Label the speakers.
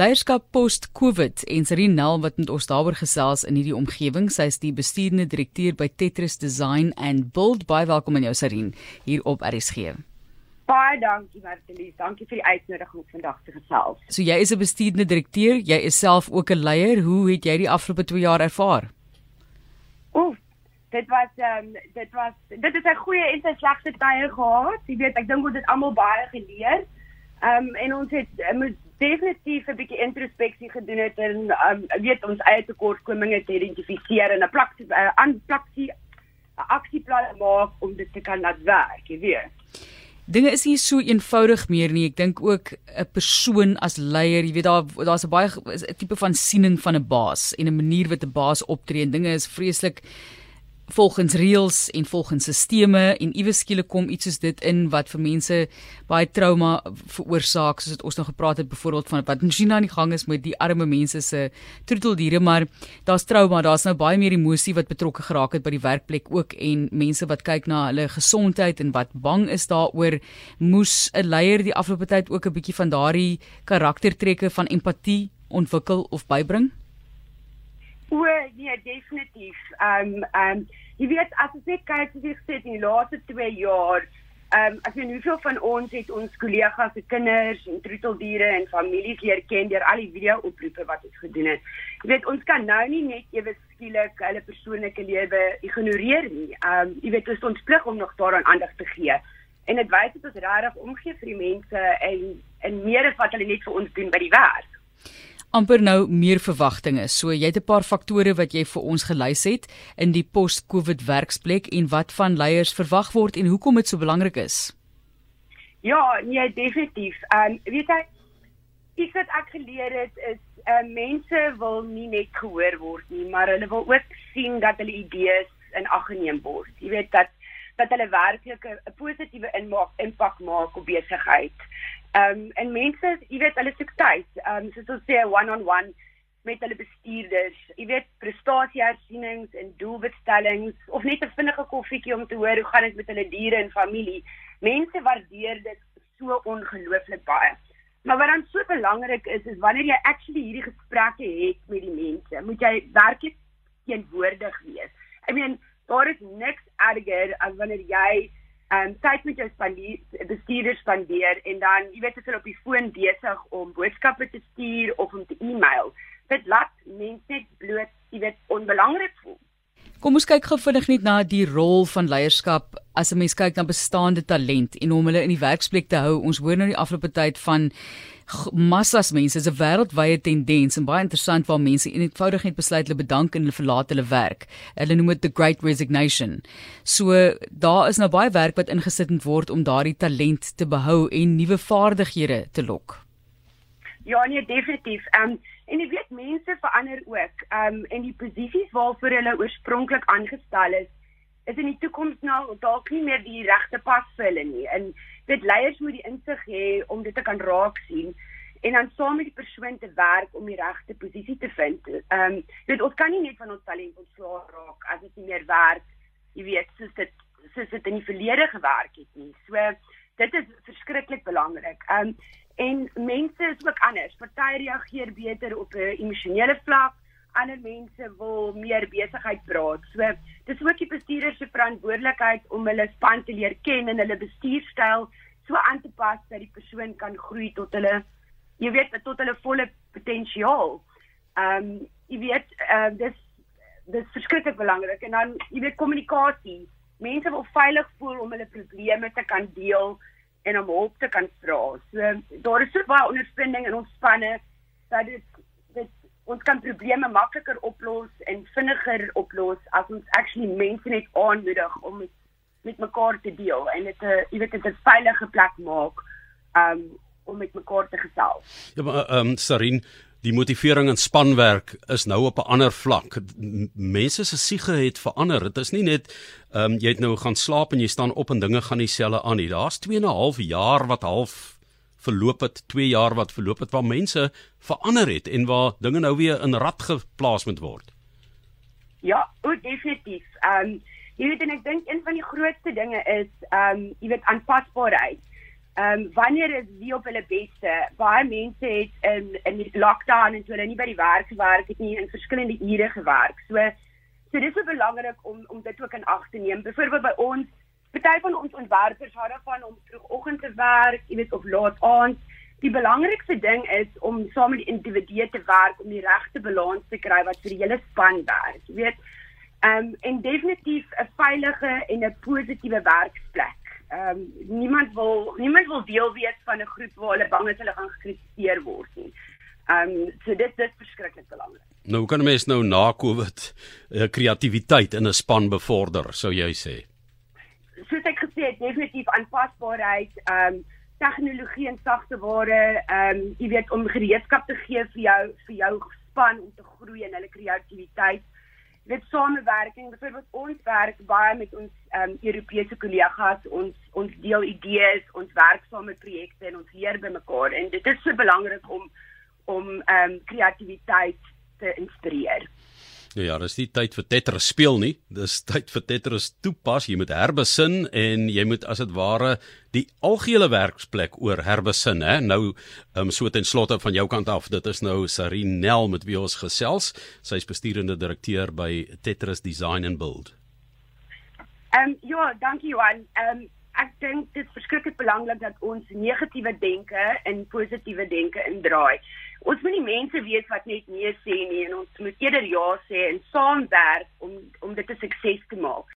Speaker 1: Leierskap post-COVID en Serine Nel wat met ons daaroor gesels in hierdie omgewing. Sy is die bestuurende direkteur by Tetris Design and Build. Baie welkom aan jou Serine hier op RSG.
Speaker 2: Baie dankie Martelies. Dankie vir die uitnodiging om vandag te gesels.
Speaker 1: So jy is 'n bestuurende direkteur, jy is self ook 'n leier. Hoe het jy die afgelope 2 jaar ervaar?
Speaker 2: Oef, dit was ehm um, dit was dit is 'n goeie en 'n slegte tye gehad. Jy weet, ek dink ons het almal baie geleer. Ehm um, en ons het uh, moet definitief 'n bietjie introspeksie gedoen het en um, weet ons eie tekortkominge te identifiseer en 'n plaksie uh, aan plaksie 'n aksieplan maak om dit te kan laat werk, jy weet.
Speaker 1: Dinge is nie so eenvoudig meer nie. Ek dink ook 'n persoon as leier, jy weet daar daar's 'n baie 'n tipe van siening van 'n baas en 'n manier wat 'n baas optree en dinge is vreeslik volgens reëls en volgens sisteme en iewes skielik kom iets soos dit in wat vir mense baie trauma veroorsaak soos ons nou gepraat het byvoorbeeld van wat in China aan die gang is met die arme mense se troeteldiere maar daar's trauma daar's nou baie meer emosie wat betrokke geraak het by die werkplek ook en mense wat kyk na hulle gesondheid en wat bang is daaroor moes 'n leier die afgelope tyd ook 'n bietjie van daardie karaktertrekke van empatie ontwikkel of bybring
Speaker 2: O, nee, definitief. Ehm um, ehm um, jy weet as ek net kyk hoe dit sit in die laaste 2 jaar, ehm um, as jy hoeveel van ons het ons kollegas se kinders en troeteldiere en families leer ken deur al die video-oproepe wat ons gedoen het. Jy weet ons kan nou nie net ewe skielik hulle persoonlike lewe ignoreer nie. Ehm um, jy weet dit is ons plig om nog daaraan aandag te gee. En dit wys dat ons regtig omgee vir die mense en en meer as wat hulle net vir ons doen by die werk
Speaker 1: amper nou meer verwagtinge. So jy het 'n paar faktore wat jy vir ons gelys het in die post-COVID werksplek en wat van leiers verwag word en hoekom dit so belangrik is.
Speaker 2: Ja, nee, definitief. Ehm um, weet jy iets wat ek geleer het is ehm uh, mense wil nie net gehoor word nie, maar hulle wil ook sien dat hulle idees in ag geneem word. Jy weet dat dat hulle werklik 'n positiewe impak maak op besigheid. Ehm um, en mense, jy weet, hulle soek tyd. Ehm um, soos ons sê one-on-one -on -one met hulle bestuurders. Jy weet, prestasiehersienings en doelwitstellings of net 'n vinnige koffietjie om te hoor hoe gaan dit met hulle diere en familie. Mense waardeer dit so ongelooflik baie. Maar wat dan so belangrik is, is wanneer jy actually hierdie gesprekke het met die mense, moet jy werklik teenwoordig wees. I mean, daar is niks erger as wanneer jy um tyd met jou spandeer bestuurder spandeer en dan jy weet as hulle op die foon besig om boodskappe te stuur of om te e-mail dit laat mense net bloot jy weet onbelangrik voel.
Speaker 1: Kom ons kyk gou vinnig net na die rol van leierskap as 'n mens kyk na bestaande talent en om hulle in die werksplek te hou. Ons hoor nou die afgelope tyd van massas mense, is 'n wêreldwye tendens en baie interessant waar mense eenvoudig net besluit hulle bedank en hulle verlaat hulle werk. Hulle noem dit the great resignation. So daar is nou baie werk wat ingesit word om daardie talent te behou en nuwe vaardighede te lok.
Speaker 2: Ja, nee, definitief. Ehm um, en jy weet mense verander ook. Ehm um, en die posisies waarvoor hulle oorspronklik aangestel is, is in die toekoms nou dalk nie meer die regte pas vir hulle nie. En dit leiers moet die insig hê om dit te kan raak sien en dan saam met die persoon te werk om die regte posisie te vind. Ehm um, weet ons kan nie net van ons talent ontslaa raak as dit nie meer werk. Jy weet, soos dit soos dit in die verlede gewerk het nie. So dit is verskriklik belangrik. Ehm um, En mense is ook anders. Party reageer beter op 'n emosionele vlak, ander mense wil meer besigheid praat. So, dis ook die bestuurder se verantwoordelikheid om hulle span te leer ken en hulle bestuurstyl so aan te pas dat die persoon kan groei tot hulle jy weet tot hulle volle potensiaal. Ehm um, jy weet uh, dis dis verskriklik belangrik en dan jy weet kommunikasie. Mense wil veilig voel om hulle probleme te kan deel en om hulp te kan vra. So daar is so baie ondersteuning in ons spanne dat dit ons kan probleme makliker oplos en vinniger oplos as ons actually mense net aanmoedig om met, met mekaar te deel en dit 'n jy weet dit 'n veilige plek maak um, om met mekaar te gesels.
Speaker 3: Ja maar ehm um, Sarin die motivering in spanwerk is nou op 'n ander vlak. Mense se siege het verander. Dit is nie net ehm um, jy het nou gaan slaap en jy staan op en dinge gaan dieselfde aan nie. Daar's 2 en 'n half jaar wat half verloop het, 2 jaar wat verloop het waar mense verander het en waar dinge nou weer in rad geplaas moet word.
Speaker 2: Ja, o, definitief. Ehm um, jy weet en ek dink een van die grootste dinge is ehm um, jy weet aanpasbaarheid. Ehm um, wanneer is wie op hulle beste? Baie mense het in in die lockdown en toe hulle nie by die werk gewerk het nie, in verskillende ure gewerk. So so dis so belangrik om om dit ook in ag te neem. Byvoorbeeld by ons, party van ons ontwerpers hou daarvan om vroegoggend te werk, jy weet of laat aand. Die belangrikste ding is om saam met die individue te werk om die regte balans te kry wat vir die hele span werk. Jy weet, ehm um, en definitief 'n veilige en 'n positiewe werksplek ehm um, niemand wil niemand wil deel wees van 'n groep waar hulle bang is hulle gaan gekritiseer word nie. Ehm um, so dit dit verskriklik belangrik.
Speaker 3: Nou kan mense nou na Covid uh, kreatiwiteit in 'n span bevorder, sou jy sê?
Speaker 2: Soos ek gesê het, definitief aanpasbaarheid, ehm um, tegnologie en sagte ware, ehm um, jy weet om gereedskap te gee vir jou vir jou span om te groei in hulle kreatiwiteit dit samewerking byvoorbeeld ons werk baie met ons um, Europese kollegas ons ons deel idees ons werk saam met projekte en ons leer by mekaar en dit is so belangrik om om ehm um, kreatiwiteit te inspireer.
Speaker 3: Ja, ja, dis nie tyd vir Tetris speel nie. Dis tyd vir Tetris toepas. Jy moet herbesin en jy moet as dit ware die algehele werksplek oor herbesin, hè. Nou, um, so ten slotte van jou kant af, dit is nou Sarinel met wie ons gesels. Sy is bestuurende direkteur by Tetris Design and Build.
Speaker 2: Ehm um, ja, dankie Johan. Ehm um, ek dink dit is verskriklik belangrik dat ons negatiewe denke in positiewe denke indraai ons moet nie mense wees wat net nee sê nie en ons moet eerder ja sê en saamwerk om om dit 'n sukses te maak.